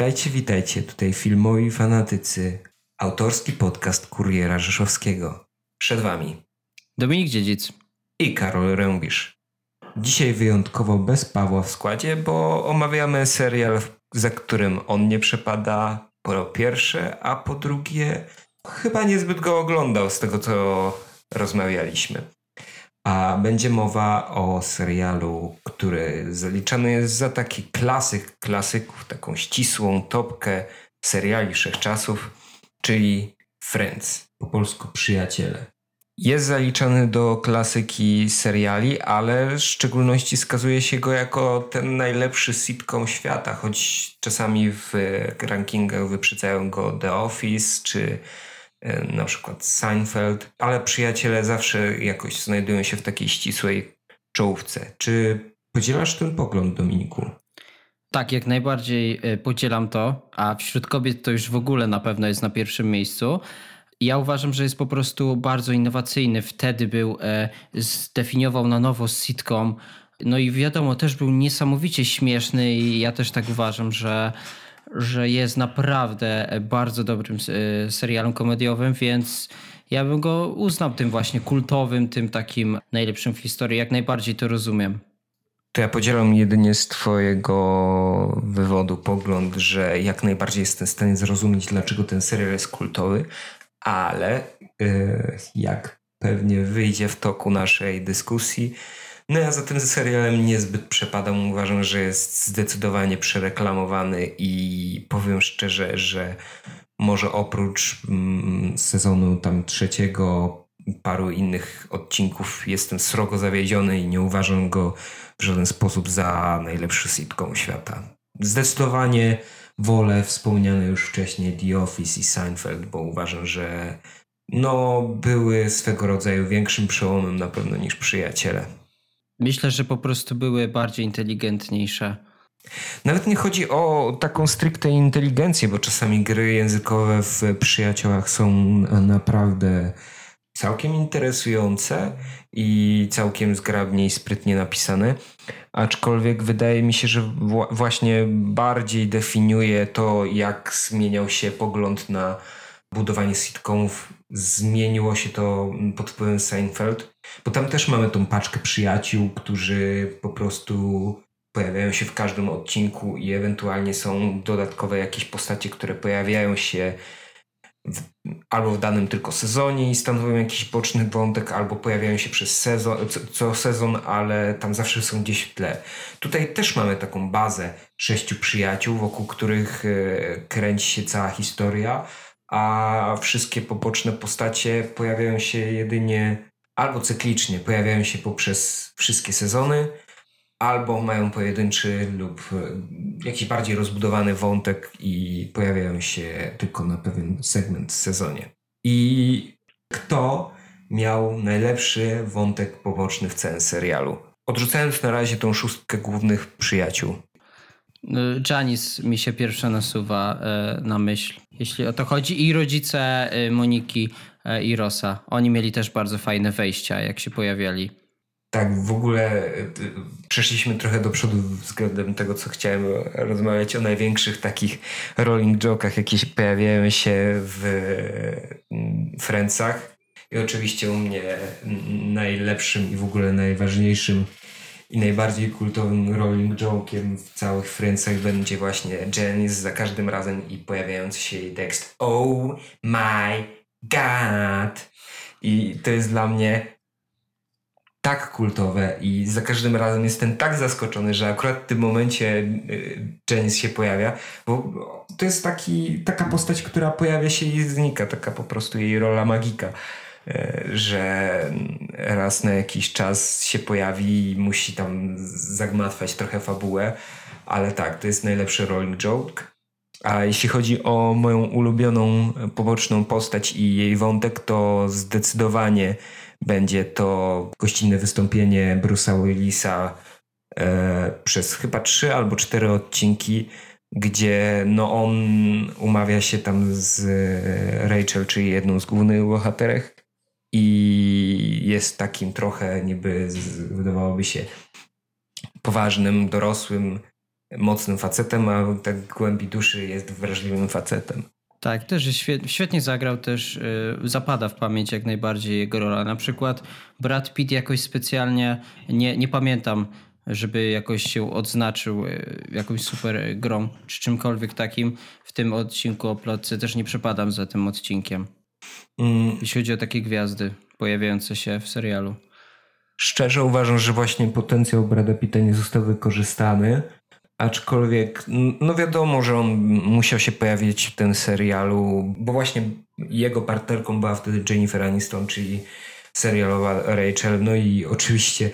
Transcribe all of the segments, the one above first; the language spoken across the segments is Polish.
Witajcie, witajcie. Tutaj filmowi fanatycy. Autorski podcast Kuriera Rzeszowskiego. Przed wami Dominik Dziedzic i Karol Rębisz. Dzisiaj wyjątkowo bez Pawła w składzie, bo omawiamy serial, za którym on nie przepada po pierwsze, a po drugie chyba niezbyt go oglądał z tego, co rozmawialiśmy. A będzie mowa o serialu, który zaliczany jest za taki klasyk klasyków, taką ścisłą topkę seriali wszechczasów, czyli Friends, po polsku Przyjaciele. Jest zaliczany do klasyki seriali, ale w szczególności skazuje się go jako ten najlepszy sitcom świata, choć czasami w rankingach wyprzedzają go The Office czy na przykład Seinfeld, ale przyjaciele zawsze jakoś znajdują się w takiej ścisłej czołówce. Czy podzielasz ten pogląd, Dominiku? Tak, jak najbardziej e, podzielam to, a wśród kobiet to już w ogóle na pewno jest na pierwszym miejscu. Ja uważam, że jest po prostu bardzo innowacyjny. Wtedy był, e, zdefiniował na nowo sitcom. No i wiadomo, też był niesamowicie śmieszny i ja też tak uważam, że że jest naprawdę bardzo dobrym e, serialem komediowym, więc ja bym go uznał tym właśnie kultowym, tym takim najlepszym w historii. Jak najbardziej to rozumiem. To ja podzielam jedynie z Twojego wywodu pogląd, że jak najbardziej jestem w stanie zrozumieć, dlaczego ten serial jest kultowy, ale yy, jak pewnie wyjdzie w toku naszej dyskusji, no ja za tym serialem niezbyt przepadam. Uważam, że jest zdecydowanie przereklamowany i powiem szczerze, że może oprócz mm, sezonu tam trzeciego, paru innych odcinków jestem srogo zawiedziony i nie uważam go w żaden sposób za najlepszy sitcom świata. Zdecydowanie wolę wspomniane już wcześniej The Office i Seinfeld, bo uważam, że no, były swego rodzaju większym przełomem na pewno niż przyjaciele. Myślę, że po prostu były bardziej inteligentniejsze. Nawet nie chodzi o taką stricte inteligencję, bo czasami gry językowe w przyjaciołach są naprawdę całkiem interesujące i całkiem zgrabnie i sprytnie napisane. Aczkolwiek wydaje mi się, że właśnie bardziej definiuje to, jak zmieniał się pogląd na budowanie sitcomów. Zmieniło się to pod wpływem Seinfeld bo tam też mamy tą paczkę przyjaciół, którzy po prostu pojawiają się w każdym odcinku i ewentualnie są dodatkowe jakieś postacie, które pojawiają się w, albo w danym tylko sezonie i stanowią jakiś boczny wątek, albo pojawiają się przez sezon, co, co sezon, ale tam zawsze są gdzieś w tle. Tutaj też mamy taką bazę sześciu przyjaciół, wokół których e, kręci się cała historia, a wszystkie poboczne postacie pojawiają się jedynie albo cyklicznie pojawiają się poprzez wszystkie sezony, albo mają pojedynczy lub e, jakiś bardziej rozbudowany wątek i pojawiają się tylko na pewien segment w sezonie. I kto miał najlepszy wątek poboczny w całym serialu? Odrzucając na razie tą szóstkę głównych przyjaciół. No, Janice mi się pierwsza nasuwa e, na myśl, jeśli o to chodzi. I rodzice e, Moniki E, i Rosa. Oni mieli też bardzo fajne wejścia, jak się pojawiali. Tak, w ogóle e, przeszliśmy trochę do przodu względem tego, co chciałem rozmawiać o największych takich rolling jokach, jakie pojawiają się w mm, Friendsach. I oczywiście u mnie najlepszym i w ogóle najważniejszym i najbardziej kultowym rolling joke'iem w całych Friendsach będzie właśnie Janice za każdym razem i pojawiający się jej tekst Oh my God! I to jest dla mnie tak kultowe i za każdym razem jestem tak zaskoczony, że akurat w tym momencie y, Janice się pojawia, bo to jest taki, taka postać, która pojawia się i znika, taka po prostu jej rola magika, że raz na jakiś czas się pojawi i musi tam zagmatwać trochę fabułę, ale tak, to jest najlepszy rolling joke. A jeśli chodzi o moją ulubioną poboczną postać i jej wątek, to zdecydowanie będzie to gościnne wystąpienie Bruce'a Willisa e, przez chyba trzy albo cztery odcinki, gdzie no on umawia się tam z Rachel, czyli jedną z głównych bohaterek i jest takim trochę niby wydawałoby się poważnym, dorosłym mocnym facetem, a tak głębi duszy jest wrażliwym facetem. Tak, też świetnie zagrał, też yy, zapada w pamięć jak najbardziej jego rola. Na przykład Brad Pitt jakoś specjalnie, nie, nie pamiętam, żeby jakoś się odznaczył yy, jakąś super grą czy czymkolwiek takim. W tym odcinku o plotce też nie przepadam za tym odcinkiem. Mm. Jeśli chodzi o takie gwiazdy pojawiające się w serialu. Szczerze uważam, że właśnie potencjał Brada Pitta nie został wykorzystany Aczkolwiek, no wiadomo, że on musiał się pojawić w tym serialu, bo właśnie jego partnerką była wtedy Jennifer Aniston, czyli serialowa Rachel. No i oczywiście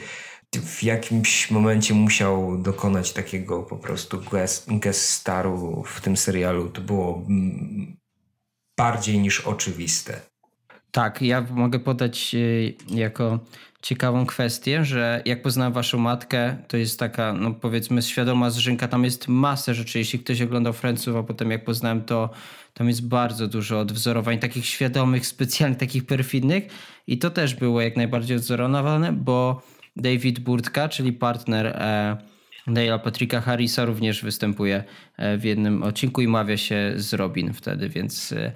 w jakimś momencie musiał dokonać takiego po prostu guest, guest staru w tym serialu. To było mm, bardziej niż oczywiste. Tak, ja mogę podać y, jako ciekawą kwestię, że jak poznałem waszą matkę, to jest taka, no powiedzmy, świadoma zrzynka. Tam jest masę rzeczy. Jeśli ktoś oglądał Franców, a potem jak poznałem to, tam jest bardzo dużo odwzorowań, takich świadomych, specjalnych, takich perfidnych. I to też było jak najbardziej odwzorowane, bo David Burtka, czyli partner e, Neila Patricka Harrisa, również występuje e, w jednym odcinku i mawia się z Robin wtedy, więc, e,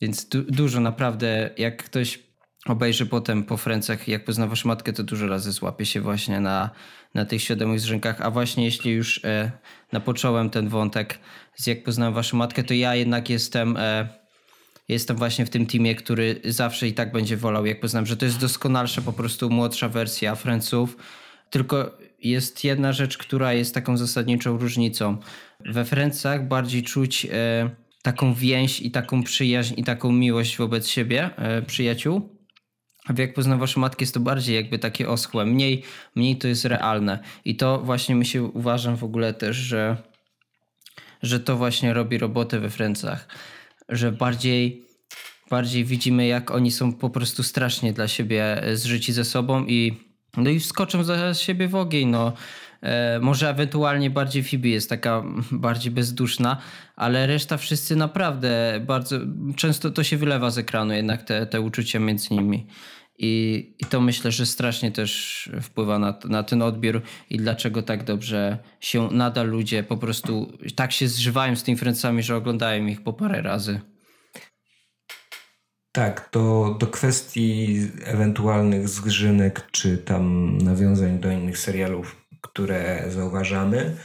więc du dużo naprawdę, jak ktoś obejrzy potem po Francach, jak poznawasz matkę, to dużo razy złapie się właśnie na, na tych świadomych zrzynkach. A właśnie jeśli już e, napocząłem ten wątek z jak poznałem waszą matkę, to ja jednak jestem... E, jestem właśnie w tym teamie, który zawsze i tak będzie wolał, jak poznam, że to jest doskonalsza, po prostu młodsza wersja Franców. Tylko jest jedna rzecz, która jest taką zasadniczą różnicą. We Francach bardziej czuć e, taką więź i taką przyjaźń i taką miłość wobec siebie, e, przyjaciół. A jak poznam waszą matkę, jest to bardziej jakby takie oschłe. Mniej, mniej to jest realne. I to właśnie mi się uważam w ogóle też, że, że to właśnie robi robotę we Francach. Że bardziej, bardziej widzimy, jak oni są po prostu strasznie dla siebie zżyci ze sobą i no i skoczą za siebie w ogień. No. E, może ewentualnie bardziej Phoebe jest taka bardziej bezduszna, ale reszta wszyscy naprawdę bardzo często to się wylewa z ekranu jednak te, te uczucia między nimi. I, I to myślę, że strasznie też wpływa na, na ten odbiór i dlaczego tak dobrze się nadal ludzie po prostu tak się zżywają z tymi Francami, że oglądają ich po parę razy. Tak, do, do kwestii ewentualnych zgrzynek czy tam nawiązań do innych serialów, które zauważamy,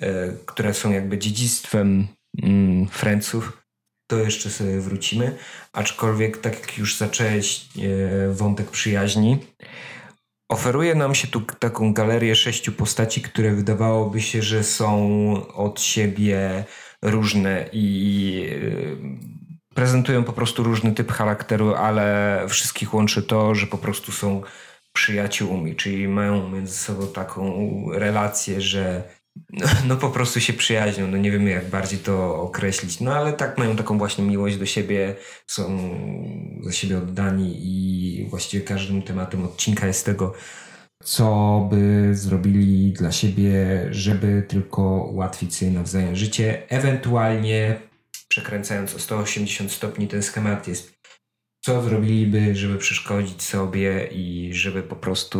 e, które są jakby dziedzictwem mm, Franców, to jeszcze sobie wrócimy. Aczkolwiek, tak jak już zacząłeś e, wątek przyjaźni, oferuje nam się tu taką galerię sześciu postaci, które wydawałoby się, że są od siebie różne i prezentują po prostu różny typ charakteru, ale wszystkich łączy to, że po prostu są przyjaciółmi, czyli mają między sobą taką relację, że no, no, po prostu się przyjaźnią, no nie wiemy jak bardziej to określić, no ale tak mają taką właśnie miłość do siebie, są za siebie oddani i właściwie każdym tematem odcinka jest tego, co by zrobili dla siebie, żeby tylko ułatwić sobie nawzajem życie, ewentualnie przekręcając o 180 stopni ten schemat jest co zrobiliby, żeby przeszkodzić sobie i żeby po prostu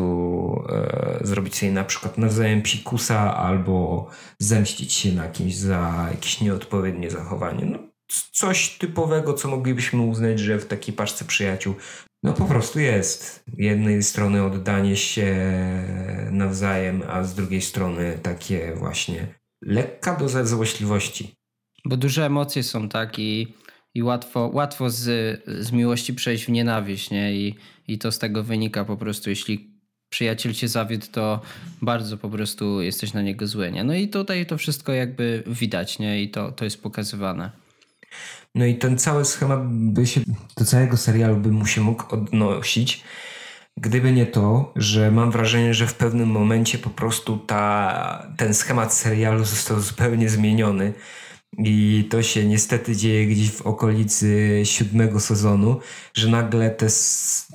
e, zrobić sobie na przykład nawzajem psikusa albo zemścić się na kimś za jakieś nieodpowiednie zachowanie. No, coś typowego, co moglibyśmy uznać, że w takiej paczce przyjaciół no po prostu jest. Jednej strony oddanie się nawzajem, a z drugiej strony takie właśnie lekka doza złośliwości. Bo duże emocje są, tak? I i łatwo, łatwo z, z miłości przejść w nienawiść, nie? I, I to z tego wynika po prostu, jeśli przyjaciel cię zawiódł, to bardzo po prostu jesteś na niego zły, nie? No i tutaj to wszystko jakby widać, nie? I to, to jest pokazywane. No i ten cały schemat by się, do całego serialu by mu się mógł odnosić, gdyby nie to, że mam wrażenie, że w pewnym momencie po prostu ta, ten schemat serialu został zupełnie zmieniony i to się niestety dzieje gdzieś w okolicy siódmego sezonu, że nagle te,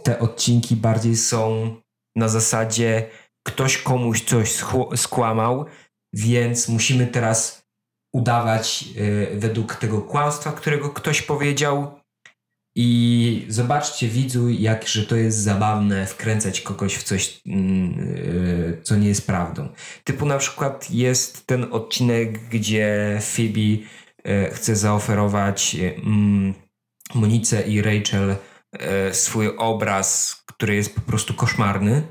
te odcinki bardziej są na zasadzie ktoś komuś coś skłamał, więc musimy teraz udawać y, według tego kłamstwa, którego ktoś powiedział I zobaczcie widzu, jak, że to jest zabawne wkręcać kogoś w coś, yy, co nie jest prawdą. Typu na przykład jest ten odcinek, gdzie Phoebe yy, chce zaoferować yy, Monice i Rachel yy, swój obraz, który jest po prostu koszmarny.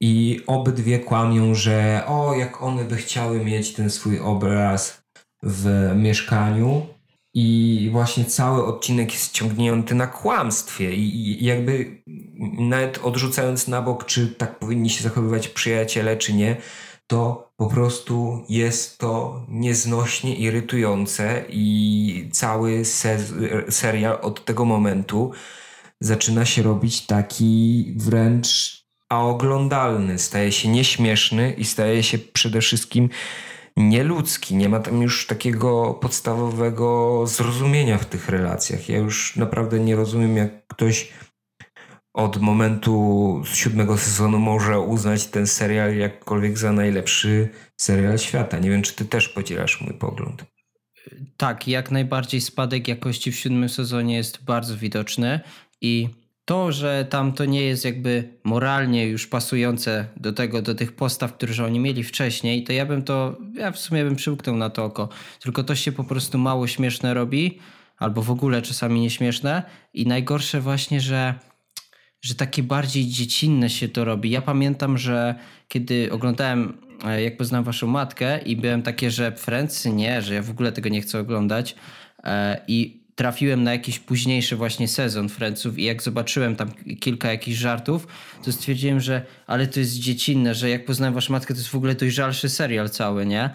I obydwie kłamią, że o, jak one by chciały mieć ten swój obraz w mieszkaniu, i właśnie cały odcinek jest ciągnięty na kłamstwie i, jakby nawet odrzucając na bok, czy tak powinni się zachowywać przyjaciele, czy nie, to po prostu jest to nieznośnie irytujące i cały se serial od tego momentu zaczyna się robić taki wręcz aoglądalny. Staje się nieśmieszny i staje się przede wszystkim nieludzki. Nie ma tam już takiego podstawowego zrozumienia w tych relacjach. Ja już naprawdę nie rozumiem, jak ktoś od momentu siódmego sezonu może uznać ten serial jakkolwiek za najlepszy serial świata. Nie wiem, czy ty też podzielasz mój pogląd. Tak, jak najbardziej spadek jakości w siódmym sezonie jest bardzo widoczny i to, że tam to nie jest jakby moralnie już pasujące do tego, do tych postaw, które oni mieli wcześniej, to ja bym to, ja w sumie bym przymknął na to oko. Tylko to się po prostu mało śmieszne robi, albo w ogóle czasami nieśmieszne i najgorsze właśnie, że że takie bardziej dziecinne się to robi. Ja pamiętam, że kiedy oglądałem e, Jak poznałem waszą matkę i byłem takie, że Friends nie, że ja w ogóle tego nie chcę oglądać e, i trafiłem na jakiś późniejszy właśnie sezon Friendsów i jak zobaczyłem tam kilka jakichś żartów, to stwierdziłem, że ale to jest dziecinne, że jak poznałem waszą matkę, to jest w ogóle dojrzalszy serial cały, nie?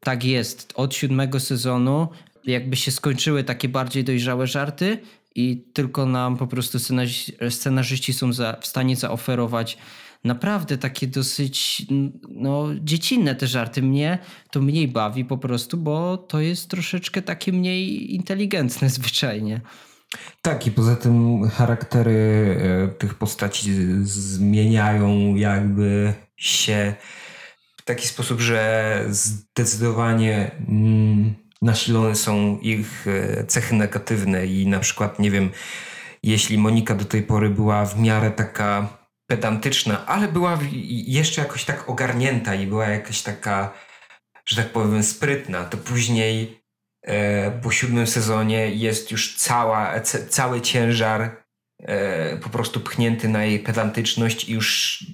Tak jest. Od siódmego sezonu jakby się skończyły takie bardziej dojrzałe żarty i tylko nam po prostu scenarzyści są za, w stanie zaoferować naprawdę takie dosyć no, dziecinne te żarty. Mnie to mniej bawi po prostu, bo to jest troszeczkę takie mniej inteligentne zwyczajnie. Tak, i poza tym charaktery e, tych postaci zmieniają jakby się w taki sposób, że zdecydowanie mm, nasilone są ich e, cechy negatywne i na przykład, nie wiem, jeśli Monika do tej pory była w miarę taka pedantyczna, ale była jeszcze jakoś tak ogarnięta i była jakaś taka, że tak powiem, sprytna. To później e, po siódmym sezonie jest już cała, cały ciężar e, po prostu pchnięty na jej pedantyczność i już,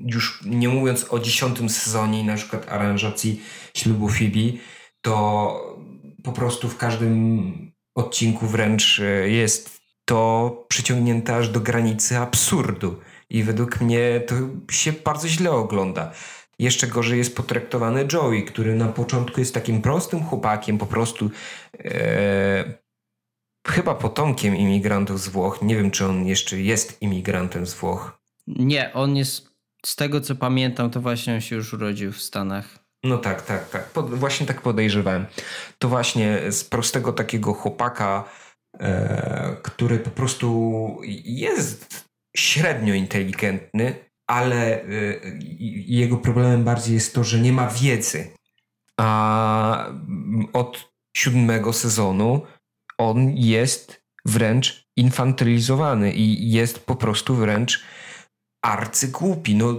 już nie mówiąc o dziesiątym sezonie na przykład aranżacji ślubu Phoebe, to po prostu w każdym odcinku wręcz e, jest to przyciągnięte aż do granicy absurdu. I według mnie to się bardzo źle ogląda. Jeszcze gorzej jest potraktowany Joey, który na początku jest takim prostym chłopakiem, po prostu e, chyba potomkiem imigrantów z Włoch. Nie wiem, czy on jeszcze jest imigrantem z Włoch. Nie, on jest, z tego co pamiętam, to właśnie on się już urodził w Stanach. No tak, tak, tak. Pod, właśnie tak podejrzewałem. To właśnie z prostego takiego chłopaka, e, który po prostu jest średnio inteligentny, ale y, jego problemem bardziej jest to, że nie ma wiedzy. A od siódmego sezonu on jest wręcz infantylizowany i jest po prostu wręcz arcygłupi. No,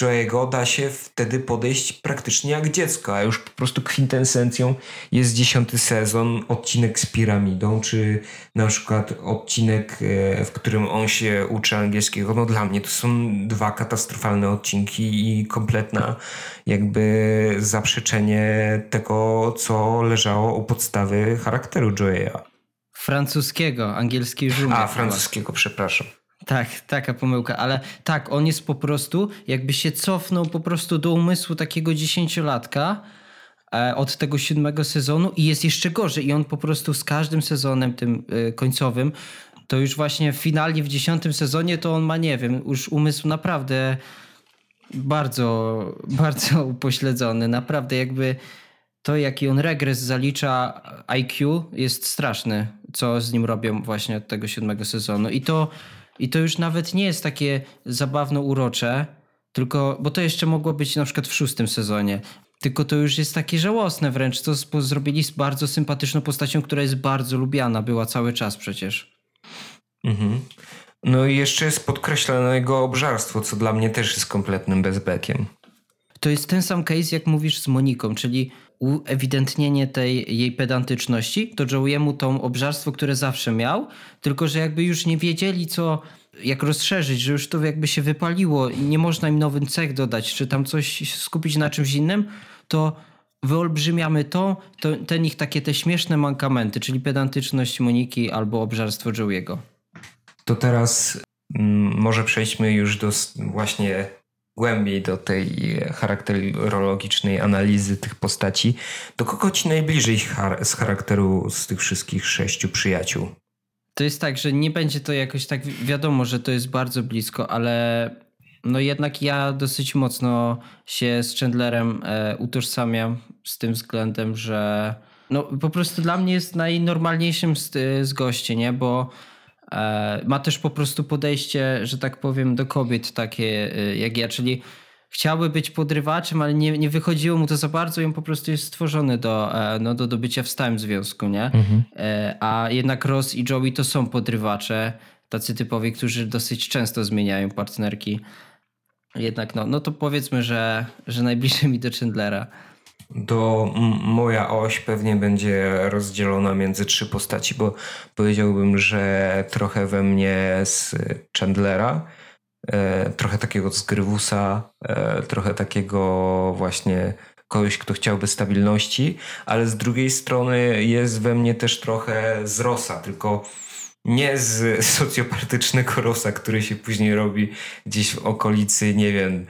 Joe'ego da się wtedy podejść praktycznie jak dziecko, a już po prostu kwintesencją jest dziesiąty sezon, odcinek z piramidą, czy na przykład odcinek, e, w którym on się uczy angielskiego. No dla mnie to są dwa katastrofalne odcinki i kompletna jakby zaprzeczenie tego, co leżało u podstawy charakteru Joe'a. Francuskiego, angielski już A, francuskiego, przepraszam. Tak, taka pomyłka, ale tak, on jest po prostu, jakby się cofnął po prostu do umysłu takiego dziesięciolatka e, od tego siódmego sezonu i jest jeszcze gorzej. I on po prostu z każdym sezonem tym e, końcowym, to już właśnie finalnie w dziesiątym sezonie to on ma, nie wiem, już umysł naprawdę bardzo, bardzo upośledzony, naprawdę jakby to jaki on regres zalicza IQ jest straszny, co z nim robią właśnie od tego siódmego sezonu. I to i to już nawet nie jest takie zabawno urocze, tylko, bo to jeszcze mogło być na przykład w szóstym sezonie. Tylko to już jest takie żałosne wręcz, to zrobili z bardzo sympatyczną postacią, która jest bardzo lubiana, była cały czas przecież. Mhm. No i jeszcze jest podkreślone jego obżarstwo, co dla mnie też jest kompletnym bezbekiem. To jest ten sam case, jak mówisz z Moniką, czyli uewidentnienie tej jej pedantyczności, to Joey'emu to obżarstwo, które zawsze miał, tylko że jakby już nie wiedzieli, co, jak rozszerzyć, że już to jakby się wypaliło i nie można im nowych cech dodać, czy tam coś skupić na czymś innym, to wyolbrzymiamy to, to ten ich takie te śmieszne mankamenty, czyli pedantyczność Moniki albo obżarstwo Joey'ego. To teraz mm, może przejdźmy już do właśnie głębiej do tej charakterologicznej analizy tych postaci. Do kogo ci najbliżej z charakteru z tych wszystkich sześciu przyjaciół? To jest tak, że nie będzie to jakoś tak wiadomo, że to jest bardzo blisko, ale no jednak ja dosyć mocno się z Chandlerem e, utożsamiam z tym względem, że no po prostu dla mnie jest najnormalniejszym z, z gości, nie? Bo e, ma też po prostu podejście, że tak powiem, do kobiet takie e, jak ja, czyli chciałby być podrywaczem, ale nie, nie wychodziło mu to za bardzo i on po prostu jest stworzony do, e, no, do, do bycia w stałym związku, nie? Mhm. E, a jednak Ross i Joey to są podrywacze, tacy typowi, którzy dosyć często zmieniają partnerki. Jednak no, no to powiedzmy, że, że najbliżej mi do Chandlera. Do moja oś pewnie będzie rozdzielona między trzy postaci, bo powiedziałbym, że trochę we mnie z Chandlera, e, trochę takiego z Grywusa, e, trochę takiego właśnie kogoś, kto chciałby stabilności, ale z drugiej strony jest we mnie też trochę z Rosa, tylko nie z socjopatycznego Rosa, który się później robi gdzieś w okolicy, nie wiem,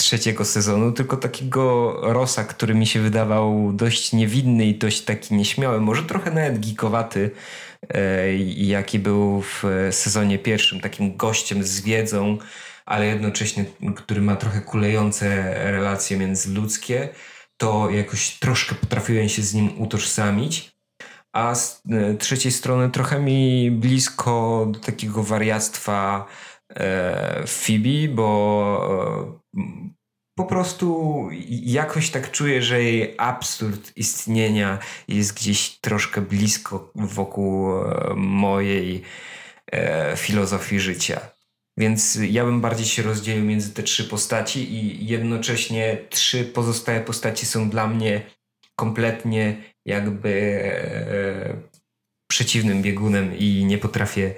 trzeciego sezonu, tylko takiego Rosa, który mi się wydawał dość niewinny i dość taki nieśmiały, może trochę nawet geekowaty, e, jaki był w sezonie pierwszym, takim gościem z wiedzą, ale jednocześnie, który ma trochę kulejące relacje międzyludzkie, to jakoś troszkę potrafiłem się z nim utożsamić. A z e, trzeciej strony trochę mi blisko do takiego wariactwa Phoebe, bo e, po prostu jakoś tak czuję, że jej absurd istnienia jest gdzieś troszkę blisko wokół mojej filozofii życia. Więc ja bym bardziej się rozdzielił między te trzy postaci i jednocześnie trzy pozostałe postaci są dla mnie kompletnie jakby e, przeciwnym biegunem i nie potrafię,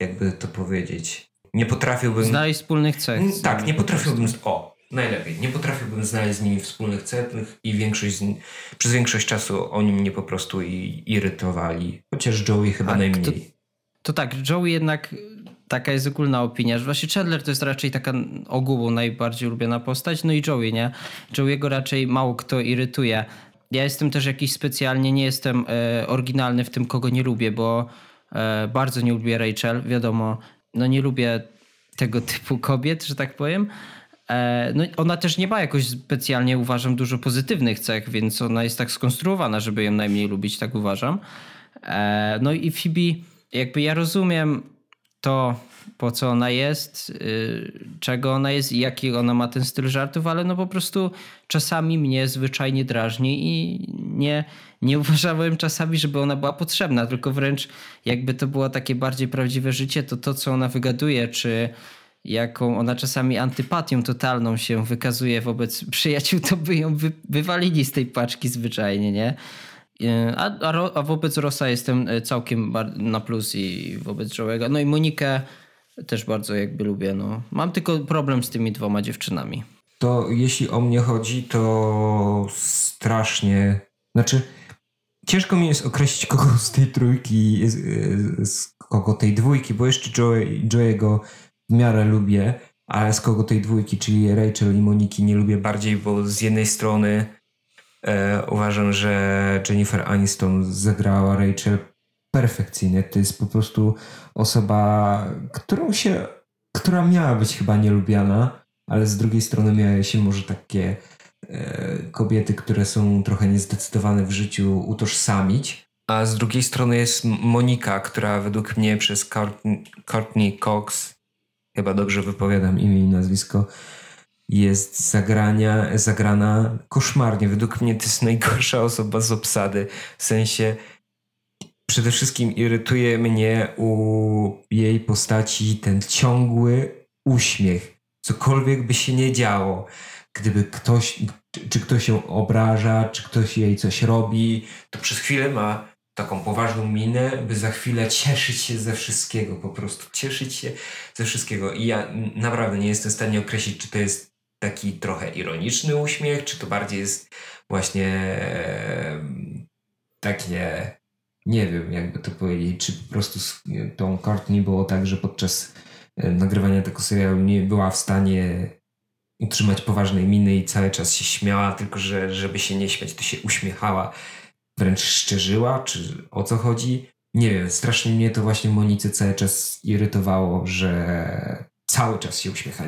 jakby to powiedzieć, nie potrafiłbym... Znaleźć wspólnych cech. Tak, nie potrafiłbym... O, najlepiej. Nie potrafiłbym znaleźć z nimi wspólnych cech i większość z, przez większość czasu oni mnie po prostu i, irytowali. Chociaż Joey chyba A, najmniej. To, to tak, Joey jednak taka jest ogólna opinia, że właśnie Chandler to jest raczej taka ogółu najbardziej ulubiona postać, no i Joey, nie? Joey'ego raczej mało kto irytuje. Ja jestem też jakiś specjalnie, nie jestem e, oryginalny w tym, kogo nie lubię, bo e, bardzo nie lubię Rachel, wiadomo, no nie lubię tego typu kobiet, że tak powiem. E, no ona też nie ma jakoś specjalnie, uważam, dużo pozytywnych cech, więc ona jest tak skonstruowana, żeby ją najmniej lubić, tak uważam. E, no i Phoebe, jakby ja rozumiem to, po co ona jest, y, czego ona jest i jaki ona ma ten styl żartów, ale no po prostu czasami mnie zwyczajnie drażni i nie, nie uważałem czasami, żeby ona była potrzebna, tylko wręcz jakby to było takie bardziej prawdziwe życie, to to, co ona wygaduje, czy jaką ona czasami antypatią totalną się wykazuje wobec przyjaciół, to by ją wy, wywalili z tej paczki zwyczajnie, nie? Y, a, a, a wobec Rosa jestem y, całkiem na plus i wobec Joe'ego. No i Monikę też bardzo jakby lubię. No. Mam tylko problem z tymi dwoma dziewczynami. To jeśli o mnie chodzi, to strasznie. Znaczy, ciężko mi jest określić kogo z tej trójki, z kogo tej dwójki, bo jeszcze Joey, Joey'ego w miarę lubię, ale z kogo tej dwójki, czyli Rachel i Moniki nie lubię bardziej, bo z jednej strony e, uważam, że Jennifer Aniston zagrała Rachel perfekcyjnie. To jest po prostu osoba, którą się, która miała być chyba nielubiana, ale z drugiej strony miały się może takie e, kobiety, które są trochę niezdecydowane w życiu utożsamić. A z drugiej strony jest Monika, która według mnie przez Courtney Cox, chyba dobrze wypowiadam imię i nazwisko, jest zagrania, zagrana koszmarnie. Według mnie to jest najgorsza osoba z obsady. W sensie przede wszystkim irytuje mnie u jej postaci ten ciągły uśmiech. Cokolwiek by się nie działo, gdyby ktoś, czy ktoś się obraża, czy ktoś jej coś robi, to przez chwilę ma taką poważną minę, by za chwilę cieszyć się ze wszystkiego, po prostu cieszyć się ze wszystkiego. I ja naprawdę nie jestem w stanie określić, czy to jest taki trochę ironiczny uśmiech, czy to bardziej jest właśnie e, takie, nie wiem jakby to powiedzieć, czy po prostu z tą Courtney było tak, że podczas e, nagrywania tego serialu nie była w stanie utrzymać poważnej miny i cały czas się śmiała, tylko że żeby się nie śmiać, to się uśmiechała, wręcz szczerzyła, czy o co chodzi. Nie wiem, strasznie mnie to właśnie Monice cały czas irytowało, że cały czas się uśmiecha.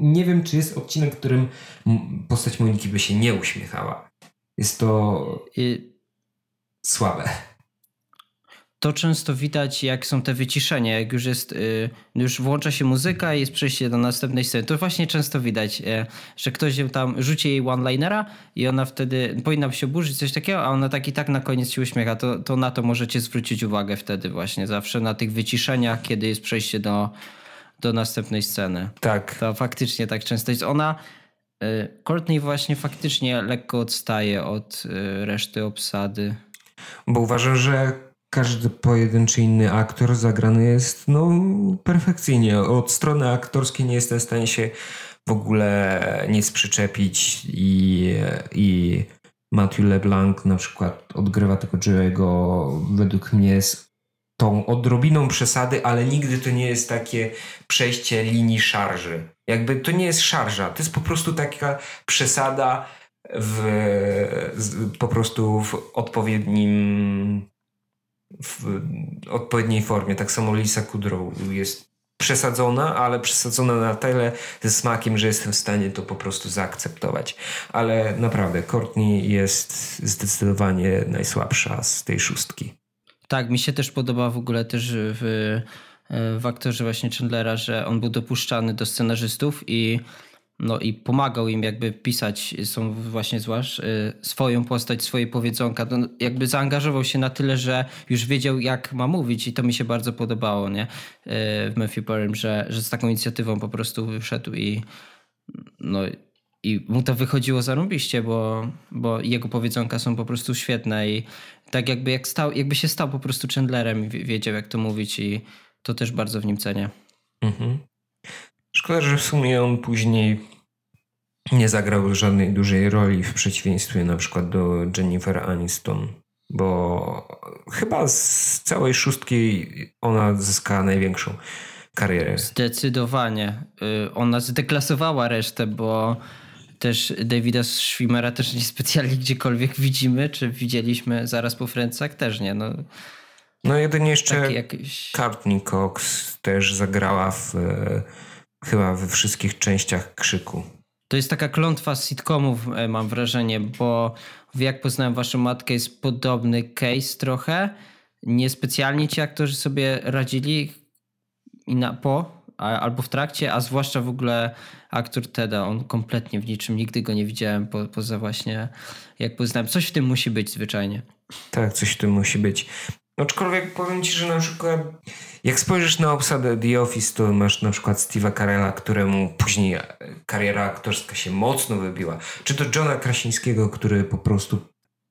Nie wiem, czy jest odcinek, w którym postać Moniki by się nie uśmiechała. Jest to I... słabe. To często widać, jak są te wyciszenia, jak już jest, y, już włącza się muzyka i jest przejście do następnej sceny. To właśnie często widać, y, że ktoś tam rzuci jej one-linera i ona wtedy powinna się oburzyć, coś takiego, a ona tak i tak na koniec się uśmiecha. To, to na to możecie zwrócić uwagę wtedy właśnie, zawsze na tych wyciszeniach, kiedy jest przejście do, do następnej sceny. Tak. To faktycznie tak często jest. Ona, y, Courtney właśnie faktycznie lekko odstaje od y, reszty obsady. Bo uważam, że każdy pojedynczy inny aktor zagrany jest no perfekcyjnie. Od strony aktorskiej nie jestem w stanie się w ogóle nic przyczepić i, i Matthew LeBlanc na przykład odgrywa tego Joe'ego według mnie z tą odrobiną przesady, ale nigdy to nie jest takie przejście linii szarży. Jakby to nie jest szarża, to jest po prostu taka przesada w, po prostu w odpowiednim w odpowiedniej formie. Tak samo Lisa Kudrow jest przesadzona, ale przesadzona na tyle ze smakiem, że jestem w stanie to po prostu zaakceptować. Ale naprawdę, Courtney jest zdecydowanie najsłabsza z tej szóstki. Tak, mi się też podoba w ogóle też w, w aktorze właśnie Chandlera, że on był dopuszczany do scenarzystów i no i pomagał im jakby pisać, są właśnie zwłaszcza y, swoją postać, swoje powiedzonka. No, jakby zaangażował się na tyle, że już wiedział jak ma mówić i to mi się bardzo podobało, nie? Y, w Matthew Perry, że, że z taką inicjatywą po prostu wyszedł i no i mu to wychodziło zarąbiście, bo, bo jego powiedzonka są po prostu świetne i tak jakby, jak stał, jakby się stał po prostu Chandlerem i wiedział jak to mówić i to też bardzo w nim cenię. Mhm. Szkoda, że w sumie on później nie zagrał żadnej dużej roli w przeciwieństwie na przykład do Jennifer Aniston, bo chyba z całej szóstki ona zyskała największą karierę. Zdecydowanie. Y, ona zdeklasowała resztę, bo też Davida Schwimmera też niespecjalnie gdziekolwiek widzimy, czy widzieliśmy zaraz po Francach, też nie. No, no jedynie jeszcze jakiś... Courtney Cox też zagrała w chyba we wszystkich częściach krzyku. To jest taka klątwa z sitcomów, e, mam wrażenie, bo Jak poznałem waszą matkę jest podobny case trochę. Niespecjalnie ci aktorzy sobie radzili i na, po a, albo w trakcie, a zwłaszcza w ogóle aktor Teda, on kompletnie w niczym, nigdy go nie widziałem po, poza właśnie Jak poznałem. Coś w tym musi być zwyczajnie. Tak, coś w tym musi być. Aczkolwiek powiem ci, że na przykład jak spojrzysz na obsadę The Office, to masz na przykład Steve'a Carella, któremu później kariera aktorska się mocno wybiła. Czy to Johna Krasińskiego, który po prostu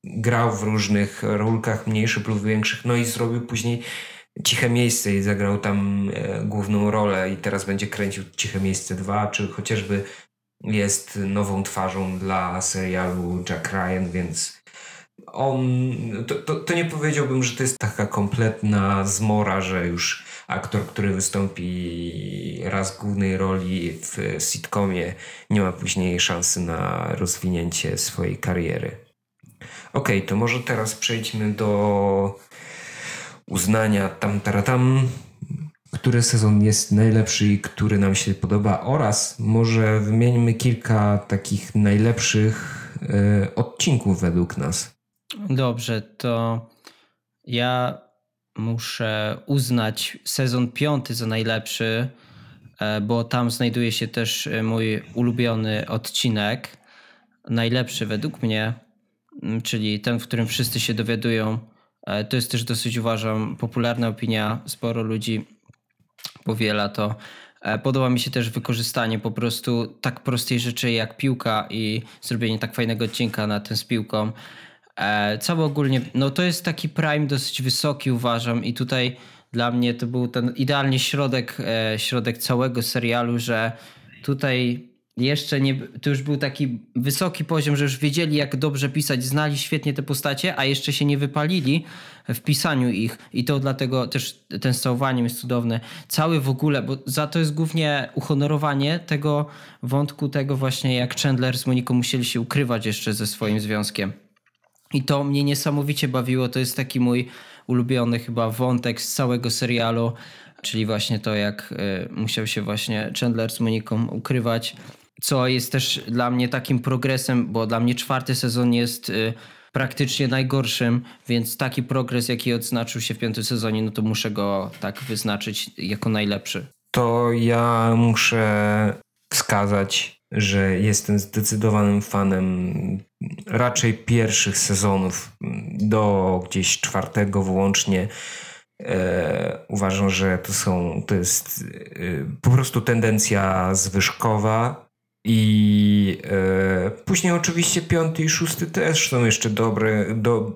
grał w różnych rolkach mniejszych lub większych, no i zrobił później Ciche Miejsce i zagrał tam e, główną rolę i teraz będzie kręcił Ciche Miejsce 2, czy chociażby jest nową twarzą dla serialu Jack Ryan, więc on, to, to, to, nie powiedziałbym, że to jest taka kompletna zmora, że już aktor, który wystąpi raz w głównej roli w sitcomie, nie ma później szansy na rozwinięcie swojej kariery. Ok, to może teraz przejdźmy do uznania tam taratam, który sezon jest najlepszy i który nam się podoba oraz może wymieńmy kilka takich najlepszych y, odcinków według nas. Dobrze, to ja muszę uznać sezon piąty za najlepszy, e, bo tam znajduje się też e, mój ulubiony odcinek. Najlepszy według mnie, czyli ten, w którym wszyscy się dowiadują, E, to jest też dosyć, uważam, popularna opinia. Sporo ludzi powiela to. Podoba mi się też wykorzystanie po prostu tak prostej rzeczy jak piłka i zrobienie tak fajnego odcinka na tym z piłką. E, Cały ogólnie, no to jest taki prime dosyć wysoki uważam i tutaj dla mnie to był ten idealnie środek, środek całego serialu, że tutaj jeszcze nie, to już był taki wysoki poziom, że już wiedzieli jak dobrze pisać, znali świetnie te postacie, a jeszcze się nie wypalili w pisaniu ich i to dlatego też ten z całowaniem jest cudowny. Cały w ogóle, bo za to jest głównie uhonorowanie tego wątku, tego właśnie jak Chandler z Moniką musieli się ukrywać jeszcze ze swoim związkiem. I to mnie niesamowicie bawiło, to jest taki mój ulubiony chyba wątek z całego serialu, czyli właśnie to jak y, musiał się właśnie Chandler z Moniką ukrywać co jest też dla mnie takim progresem, bo dla mnie czwarty sezon jest y, praktycznie najgorszym, więc taki progres, jaki odznaczył się w piątym sezonie, no to muszę go tak wyznaczyć jako najlepszy. To ja muszę wskazać, że jestem zdecydowanym fanem raczej pierwszych sezonów do gdzieś czwartego włącznie. E, uważam, że to są, to jest e, po prostu tendencja zwyżkowa i e, później oczywiście piąty i szósty też są jeszcze dobre, do,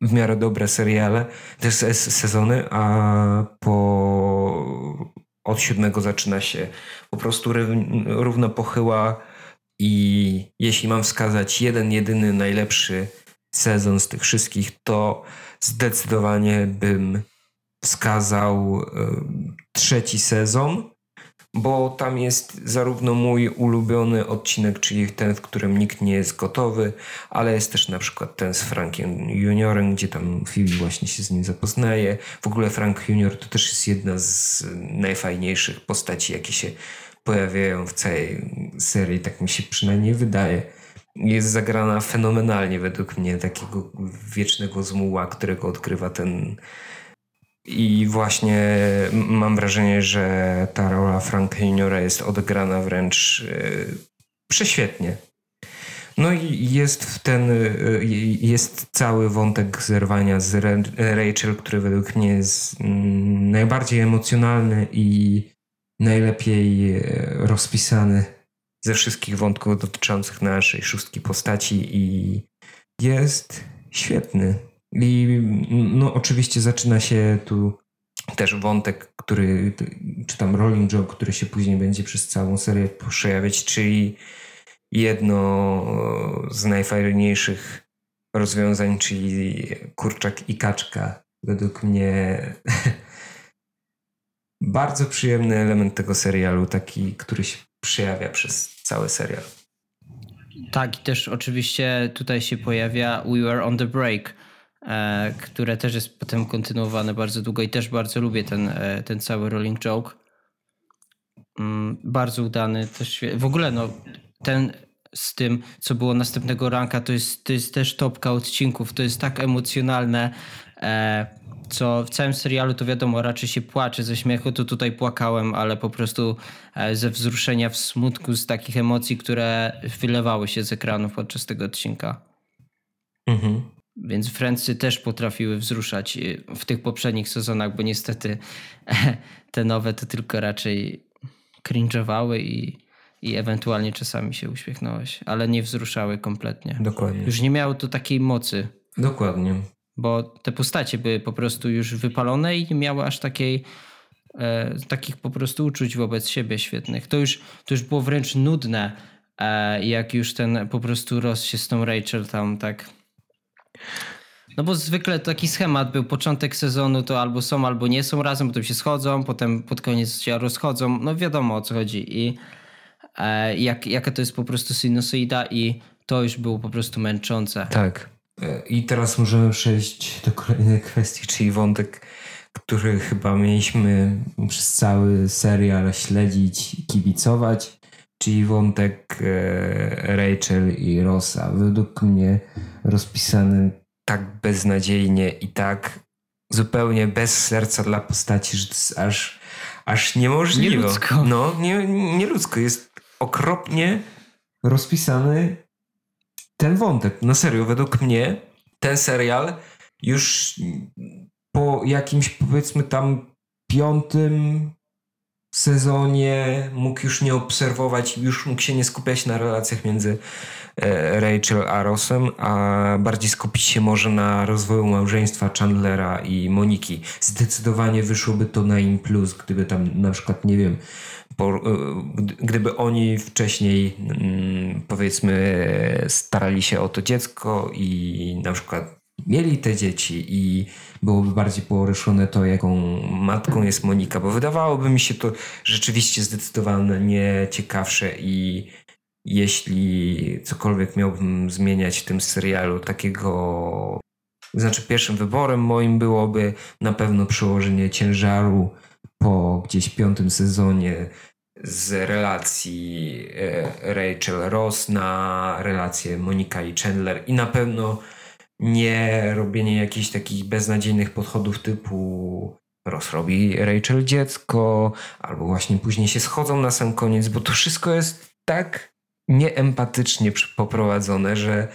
w miarę dobre seriale, też sezony, a po od siódmego zaczyna się po prostu równo pochyła i jeśli mam wskazać jeden, jedyny najlepszy sezon z tych wszystkich, to zdecydowanie bym wskazał e, trzeci sezon bo tam jest zarówno mój ulubiony odcinek, czyli ten, w którym nikt nie jest gotowy, ale jest też na przykład ten z Frankiem Juniorem, gdzie tam Phoebe właśnie się z nim zapoznaje. W ogóle Frank Junior to też jest jedna z najfajniejszych postaci, jakie się pojawiają w całej serii, tak mi się przynajmniej wydaje. Jest zagrana fenomenalnie według mnie, takiego wiecznego zmuła, którego odkrywa ten i właśnie mam wrażenie, że ta rola Franka Juniora jest odegrana wręcz e, prześwietnie. No i jest ten, e, jest cały wątek zerwania z Rachel, który według mnie jest mm, najbardziej emocjonalny i najlepiej e, rozpisany ze wszystkich wątków dotyczących naszej szóstki postaci i jest świetny. I no, oczywiście zaczyna się tu też wątek, który, czy tam rolling joke, który się później będzie przez całą serię przejawiać, czyli jedno z najfajniejszych rozwiązań, czyli kurczak i kaczka. Według mnie bardzo przyjemny element tego serialu, taki, który się przejawia przez cały serial. Tak, i też oczywiście tutaj się pojawia We Were on the Break, E, które też jest potem kontynuowane bardzo długo i też bardzo lubię ten, e, ten cały rolling joke. Mm, bardzo udany też. W ogóle no, ten z tym, co było następnego ranka, to jest, to jest też topka odcinków. To jest tak emocjonalne, co w całym serialu to wiadomo, raczej się płacze ze śmiechu, to tutaj płakałem, ale po prostu ze wzruszenia w smutku, z takich emocji, które wylewały się z ekranów podczas tego odcinka. Mhm. Więc Francy też potrafiły wzruszać y, w tych poprzednich sezonach, bo niestety te nowe to tylko raczej cringe'owały i, i ewentualnie czasami się uśmiechnąłeś, ale nie wzruszały kompletnie. Dokładnie. Już nie miało to takiej mocy. Dokładnie. Bo te postacie były po prostu już wypalone i nie miały aż takiej e, takich po prostu uczuć wobec siebie świetnych. To już, to już było wręcz nudne, e, jak już ten po prostu Ross się z tą Rachel tam tak no bo zwykle taki schemat był, początek sezonu to albo są, albo nie są razem, potem się schodzą, potem pod koniec się rozchodzą, no wiadomo o co chodzi i e, jak, jaka to jest po prostu sinusoida i to już było po prostu męczące. Tak. E, I teraz możemy przejść do kolejnej kwestii, czyli wątek, który chyba mieliśmy przez cały serial śledzić i kibicować, czyli wątek e, Rachel i Rosa. Według mnie rozpisany tak beznadziejnie i tak zupełnie bez serca dla postaci, że to jest aż, aż niemożliwe. Nieludzko. No, nie, nieludzko. Jest okropnie rozpisany ten wątek. No serio, według mnie ten serial już po jakimś powiedzmy tam piątym sezonie mógł już nie obserwować, już mógł się nie skupiać na relacjach między Rachel a Rossem, a bardziej skupić się może na rozwoju małżeństwa Chandlera i Moniki. Zdecydowanie wyszłoby to na im plus, gdyby tam na przykład, nie wiem, po, e, gdyby oni wcześniej mm, powiedzmy starali się o to dziecko i na przykład mieli te dzieci i byłoby bardziej poruszone to, jaką matką jest Monika, bo wydawałoby mi się to rzeczywiście zdecydowanie ciekawsze i jeśli cokolwiek miałbym zmieniać w tym serialu, takiego. Znaczy, pierwszym wyborem moim byłoby na pewno przełożenie ciężaru po gdzieś piątym sezonie z relacji e, Rachel Ross na relację Monika i Chandler i na pewno nie robienie jakichś takich beznadziejnych podchodów typu rozrobi Rachel dziecko, albo właśnie później się schodzą na sam koniec, bo to wszystko jest tak nieempatycznie poprowadzone, że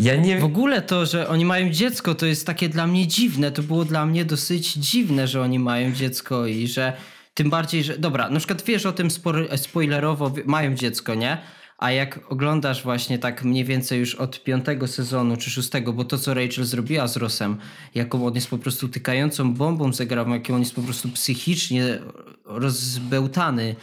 ja nie... W ogóle to, że oni mają dziecko, to jest takie dla mnie dziwne. To było dla mnie dosyć dziwne, że oni mają dziecko i że tym bardziej, że... Dobra, na przykład wiesz o tym spoilerowo, mają dziecko, nie? A jak oglądasz właśnie tak mniej więcej już od piątego sezonu czy szóstego, bo to co Rachel zrobiła z Rossem, jaką on jest po prostu tykającą bombą zagrał, jaką on jest po prostu psychicznie rozbełtany,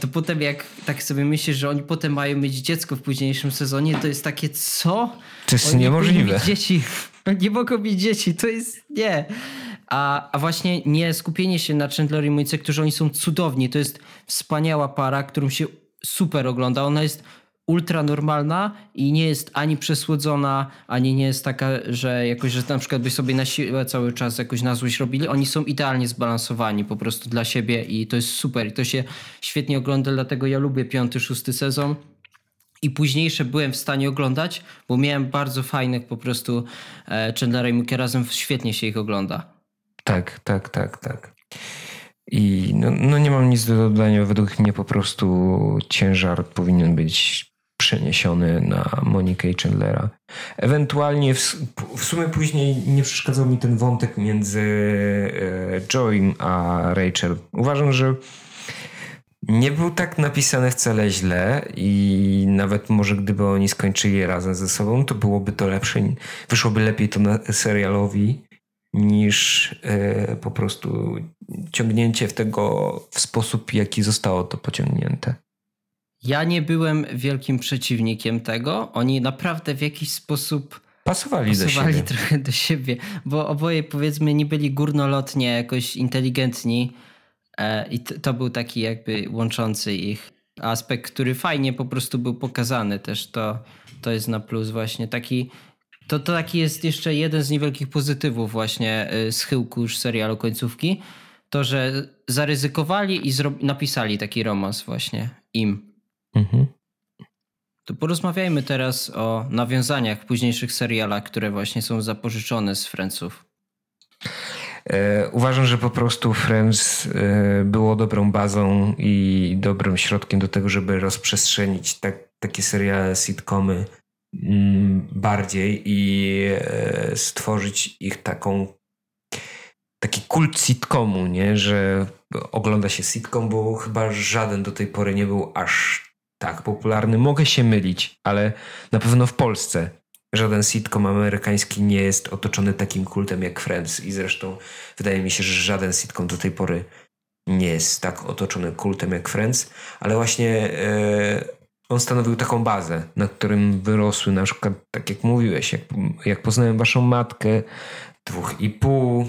to potem jak tak sobie myślisz, że oni potem mają mieć dziecko w późniejszym sezonie, to jest takie co? To jest oni niemożliwe. Dzieci. Nie mogą mieć dzieci, to jest nie. A, a właśnie nie skupienie się na Chandler i Monice, którzy oni są cudowni. To jest wspaniała para, którą się super ogląda. Ona jest ultra normalna i nie jest ani przesłodzona, ani nie jest taka, że jakoś, że na przykład by sobie na siłę cały czas jakoś na złość robili. Oni są idealnie zbalansowani po prostu dla siebie i to jest super. I to się świetnie ogląda, dlatego ja lubię piąty, szósty sezon. I późniejsze byłem w stanie oglądać, bo miałem bardzo fajnych po prostu e, Chandlera i Mookie razem, świetnie się ich ogląda. Tak, tak, tak, tak. I no, no nie mam nic do dodania. Według mnie po prostu ciężar powinien być przeniesiony na Monikę i Chandlera. Ewentualnie w, w, sumie później nie przeszkadzał mi ten wątek między e, Joeym a Rachel. Uważam, że nie był tak napisany wcale źle i nawet może gdyby oni skończyli razem ze sobą, to byłoby to lepsze, wyszłoby lepiej to na serialowi niż e, po prostu ciągnięcie w tego w sposób, jaki zostało to pociągnięte. Ja nie byłem wielkim przeciwnikiem tego. Oni naprawdę w jakiś sposób pasowali, pasowali do siebie. trochę do siebie, bo oboje powiedzmy nie byli górnolotnie jakoś inteligentni e, i to, był taki jakby łączący ich aspekt, który fajnie po prostu był pokazany też. To, to jest na plus właśnie taki to, to taki jest jeszcze jeden z niewielkich pozytywów właśnie y, schyłku już serialu końcówki. To, że zaryzykowali i napisali taki romans właśnie im. Mhm. To porozmawiajmy teraz o nawiązaniach w późniejszych serialach, które właśnie są zapożyczone z Friendsów. E, uważam, że po prostu Friends e, było dobrą bazą i dobrym środkiem do tego, żeby rozprzestrzenić tak, takie seriale, sitcomy Mm, bardziej i e, stworzyć ich taką taki kult sitcomu, nie? że ogląda się sitcom, bo chyba żaden do tej pory nie był aż tak popularny. Mogę się mylić, ale na pewno w Polsce żaden sitcom amerykański nie jest otoczony takim kultem jak Friends i zresztą wydaje mi się, że żaden sitcom do tej pory nie jest tak otoczony kultem jak Friends, ale właśnie e, on stanowił taką bazę, na którym wyrosły na przykład, tak jak mówiłeś, jak, jak poznałem waszą matkę, dwóch i pół.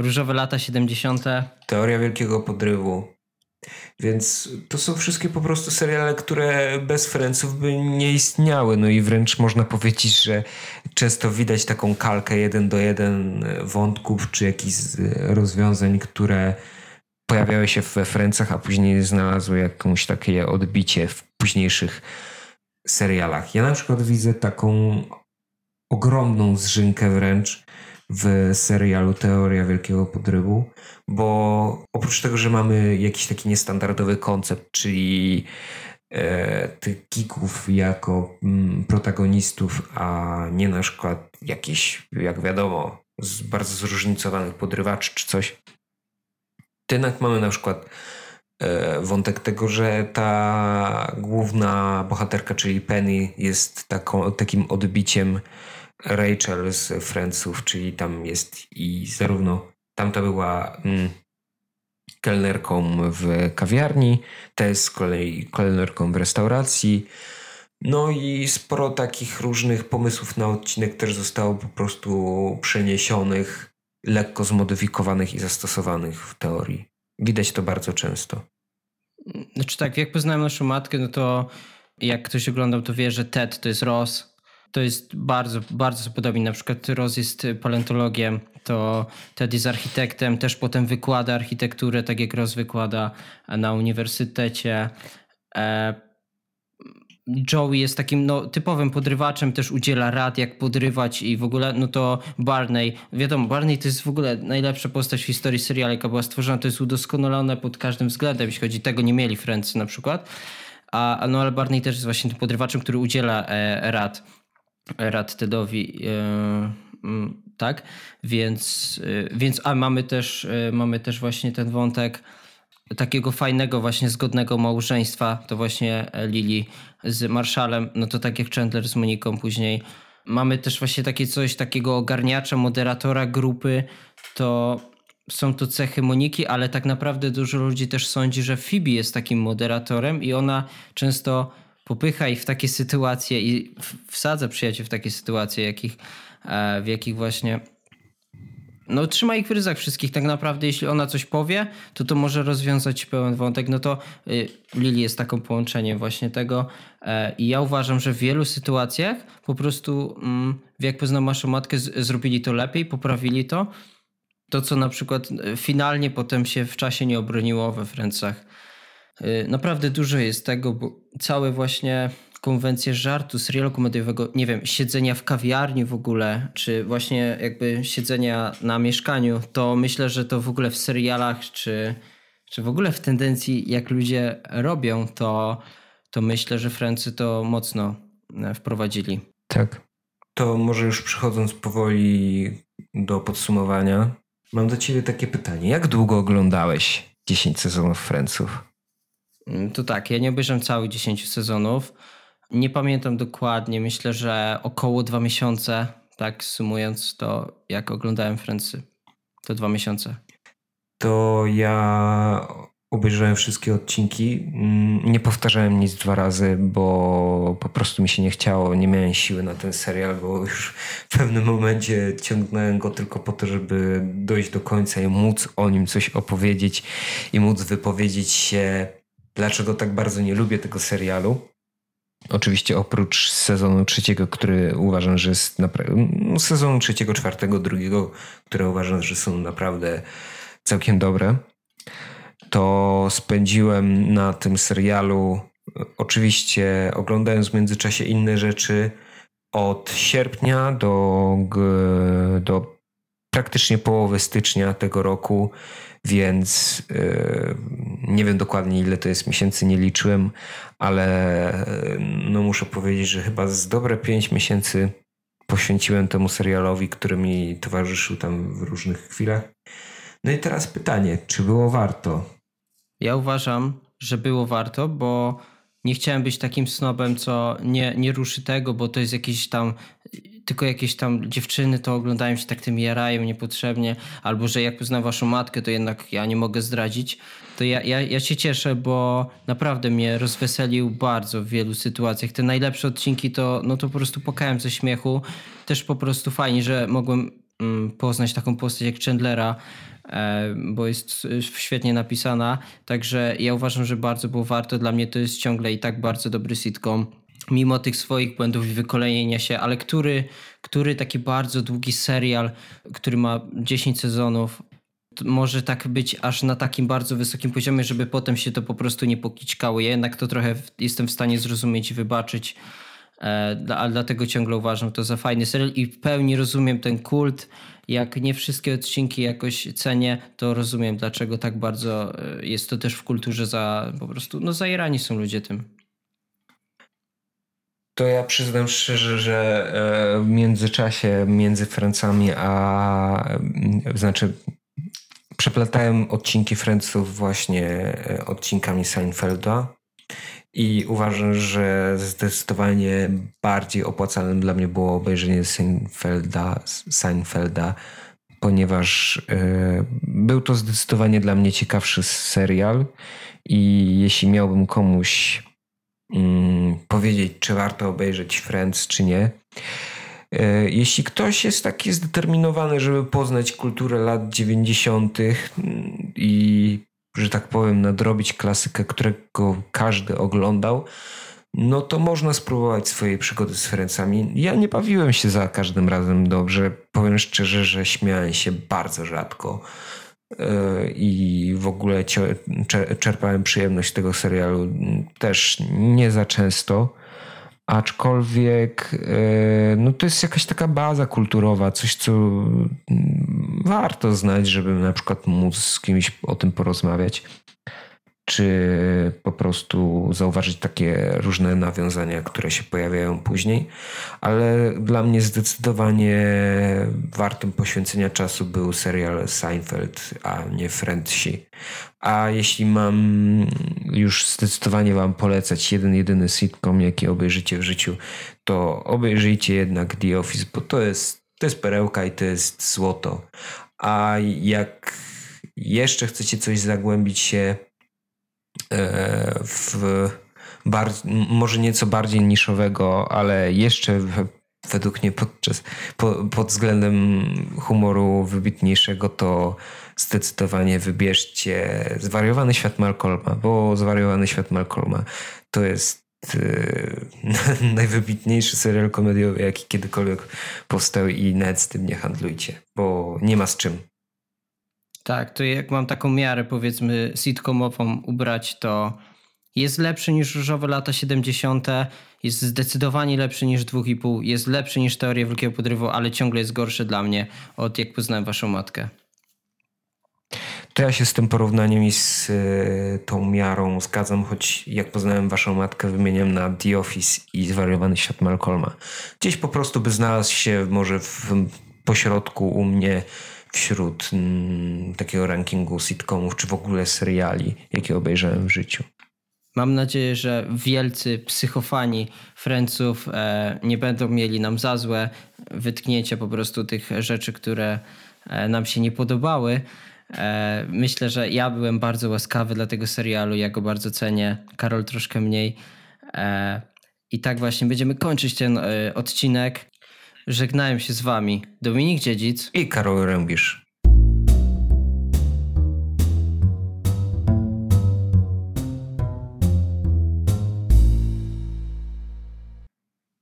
Różowe lata 70. Teoria Wielkiego Podrywu. Więc to są wszystkie po prostu seriale, które bez Friendsów by nie istniały. No i wręcz można powiedzieć, że często widać taką kalkę jeden do jeden wątków czy jakichś rozwiązań, które pojawiały się we Francach, a później znalazły jakąś takie odbicie w późniejszych serialach. Ja na przykład widzę taką ogromną zżynkę wręcz w serialu Teoria Wielkiego Podrywu, bo oprócz tego, że mamy jakiś taki niestandardowy koncept, czyli e, tych geeków jako mm, protagonistów, a nie na przykład jakiś, jak wiadomo, z bardzo zróżnicowanych podrywaczy czy coś. Jednak mamy na przykład e, wątek tego, że ta główna bohaterka, czyli Penny, jest taką, takim odbiciem Rachel z Friendsów, czyli tam jest i zarówno tamta była mm, kelnerką w kawiarni, jest z kolei kelnerką w restauracji. No i sporo takich różnych pomysłów na odcinek też zostało po prostu przeniesionych, lekko zmodyfikowanych i zastosowanych w teorii. Widać to bardzo często. Znaczy tak, jak poznałem naszą matkę, no to jak ktoś oglądał, to wie, że Ted to jest Ross. To jest bardzo, bardzo podobnie. Na przykład Ross jest paleontologiem, to Ted jest architektem, też potem wykłada architekturę, tak jak Ross wykłada na uniwersytecie. E, Joey jest takim no, typowym podrywaczem, też udziela rad, jak podrywać i w ogóle, no to Barney, wiadomo, Barney to jest w ogóle najlepsza postać w historii serialu, jaka była stworzona, to jest udoskonalone pod każdym względem, jeśli chodzi, tego nie mieli Friends na przykład, a no ale Barney też jest właśnie tym podrywaczem, który udziela e, rad, rad Tedowi, e, mm, tak, więc, e, więc a mamy też, e, mamy też właśnie ten wątek, takiego fajnego, właśnie zgodnego małżeństwa, to właśnie Lili z Marszalem, no to tak jak Chandler z Moniką później. Mamy też właśnie takie coś, takiego ogarniacza, moderatora grupy, to są to cechy Moniki, ale tak naprawdę dużo ludzi też sądzi, że Phoebe jest takim moderatorem i ona często popycha w takie sytuacje i wsadza przyjaciół w takie sytuacje, jakich, e, w jakich właśnie no trzyma ich w ryzach wszystkich. Tak naprawdę, jeśli ona coś powie, to to może rozwiązać pełen wątek. No to y, Lili jest taką połączeniem właśnie tego. E, I ja uważam, że w wielu sytuacjach po prostu, mm, jak poznał naszą matkę, zrobili to lepiej, poprawili to. To, co na przykład e, finalnie potem się w czasie nie obroniło we Francach. Y, naprawdę dużo jest tego, bo całe właśnie konwencję żartu, serialu komediowego, nie wiem, siedzenia w kawiarni w ogóle, czy właśnie jakby siedzenia na mieszkaniu, to myślę, że to w ogóle w serialach, czy, czy w ogóle w tendencji, jak ludzie robią, to, to myślę, że Francy to mocno e, wprowadzili. Tak. To może już przechodząc powoli do podsumowania, mam do ciebie takie pytanie. Jak długo oglądałeś 10 sezonów Franców? Mm, to tak, ja nie obejrzałem całych 10 sezonów. Nie pamiętam dokładnie, myślę, że około dwa miesiące, tak sumując to, jak oglądałem Friendsy. To dwa miesiące. To ja obejrzałem wszystkie odcinki. Mm, nie powtarzałem nic dwa razy, bo po prostu mi się nie chciało. Nie miałem siły na ten serial, bo już w pewnym momencie ciągnąłem go tylko po to, żeby dojść do końca i móc o nim coś opowiedzieć i móc wypowiedzieć się, dlaczego tak bardzo nie lubię tego serialu. Oczywiście oprócz sezonu trzeciego, który uważam, że jest naprawdę. No, sezonu trzeciego, czwartego, drugiego, które uważam, że są naprawdę całkiem dobre, to spędziłem na tym serialu. Oczywiście oglądając w międzyczasie inne rzeczy od sierpnia do, do praktycznie połowy stycznia tego roku więc yy, nie wiem dokładnie ile to jest miesięcy, nie liczyłem, ale no muszę powiedzieć, że chyba z dobre 5 miesięcy poświęciłem temu serialowi, który mi towarzyszył tam w różnych chwilach. No i teraz pytanie, czy było warto? Ja uważam, że było warto, bo nie chciałem być takim snobem, co nie, nie ruszy tego, bo to jest jakiś tam tylko jakieś tam dziewczyny to oglądają się tak tym jarają niepotrzebnie, albo że jak poznam waszą matkę, to jednak ja nie mogę zdradzić. To ja, ja, ja się cieszę, bo naprawdę mnie rozweselił bardzo w wielu sytuacjach. Te najlepsze odcinki to, no to po prostu pokałem ze śmiechu. Też po prostu fajnie, że mogłem mm, poznać taką postać jak Chandlera, e, bo jest świetnie napisana. Także ja uważam, że bardzo było warto. Dla mnie to jest ciągle i tak bardzo dobry sitcom mimo tych swoich błędów i wykolejenia się, ale który, który taki bardzo długi serial, który ma 10 sezonów, może tak być aż na takim bardzo wysokim poziomie, żeby potem się to po prostu nie pokiczkało. Ja jednak to trochę jestem w stanie zrozumieć i wybaczyć, e, ale dlatego ciągle uważam to za fajny serial i w pełni rozumiem ten kult. Jak nie wszystkie odcinki jakoś cenię, to rozumiem dlaczego tak bardzo e, jest to też w kulturze za po prostu, no zajerani są ludzie tym. To ja przyznam szczerze, że e, w międzyczasie między Francami a znaczy przeplatałem odcinki Franców właśnie e, odcinkami Seinfelda i uważam, że zdecydowanie bardziej opłacalnym dla mnie było obejrzenie Seinfelda, Seinfelda ponieważ y, był to zdecydowanie dla mnie ciekawszy serial i jeśli miałbym komuś y, powiedzieć, czy warto obejrzeć Friends, czy nie, y, jeśli ktoś jest taki zdeterminowany, żeby poznać kulturę lat 90. i, że tak powiem, nadrobić klasykę, którego każdy oglądał, no to można spróbować swojej przygody z Ferencami. Ja nie bawiłem się za każdym razem dobrze. Powiem szczerze, że śmiałem się bardzo rzadko e, i w ogóle czerpałem przyjemność tego serialu też nie za często. Aczkolwiek e, no to jest jakaś taka baza kulturowa, coś co warto znać, żeby na przykład móc z kimś o tym porozmawiać czy po prostu zauważyć takie różne nawiązania, które się pojawiają później. Ale dla mnie zdecydowanie wartym poświęcenia czasu był serial Seinfeld, a nie Friendsi. A jeśli mam już zdecydowanie Wam polecać jeden, jedyny sitcom, jaki obejrzycie w życiu, to obejrzyjcie jednak The Office, bo to jest, to jest perełka i to jest złoto. A jak jeszcze chcecie coś zagłębić się w bar- może nieco bardziej niszowego, ale jeszcze według mnie podczas, po, pod względem humoru wybitniejszego, to zdecydowanie wybierzcie Zwariowany Świat Malcolma, bo Zwariowany Świat Malcolma to jest yy, najwybitniejszy serial komediowy, jaki kiedykolwiek powstał i nawet z tym nie handlujcie, bo nie ma z czym. Tak, to jak mam taką miarę powiedzmy sitcomową ubrać, to jest lepszy niż Różowe lata 70., jest zdecydowanie lepszy niż 2,5, jest lepszy niż Teoria Wielkiego Podrywu, ale ciągle jest gorszy dla mnie od jak poznałem waszą matkę. To ja się z tym porównaniem i z y, tą miarą zgadzam, choć jak poznałem waszą matkę, wymieniam na The Office i zwariowany świat Malcolma. Gdzieś po prostu by znalazł się może w pośrodku u mnie wśród mm, takiego rankingu sitcomów, czy w ogóle seriali, jakie obejrzałem w życiu. Mam nadzieję, że wielcy psychofani Franców e, nie będą mieli nam za złe wytknięcia po prostu tych rzeczy, które e, nam się nie podobały. E, myślę, że ja byłem bardzo łaskawy dla tego serialu, ja go bardzo cenię, Karol troszkę mniej. E, I tak właśnie będziemy kończyć ten e, odcinek. Żegnają się z wami Dominik Dziedzic i Karol Rębisz.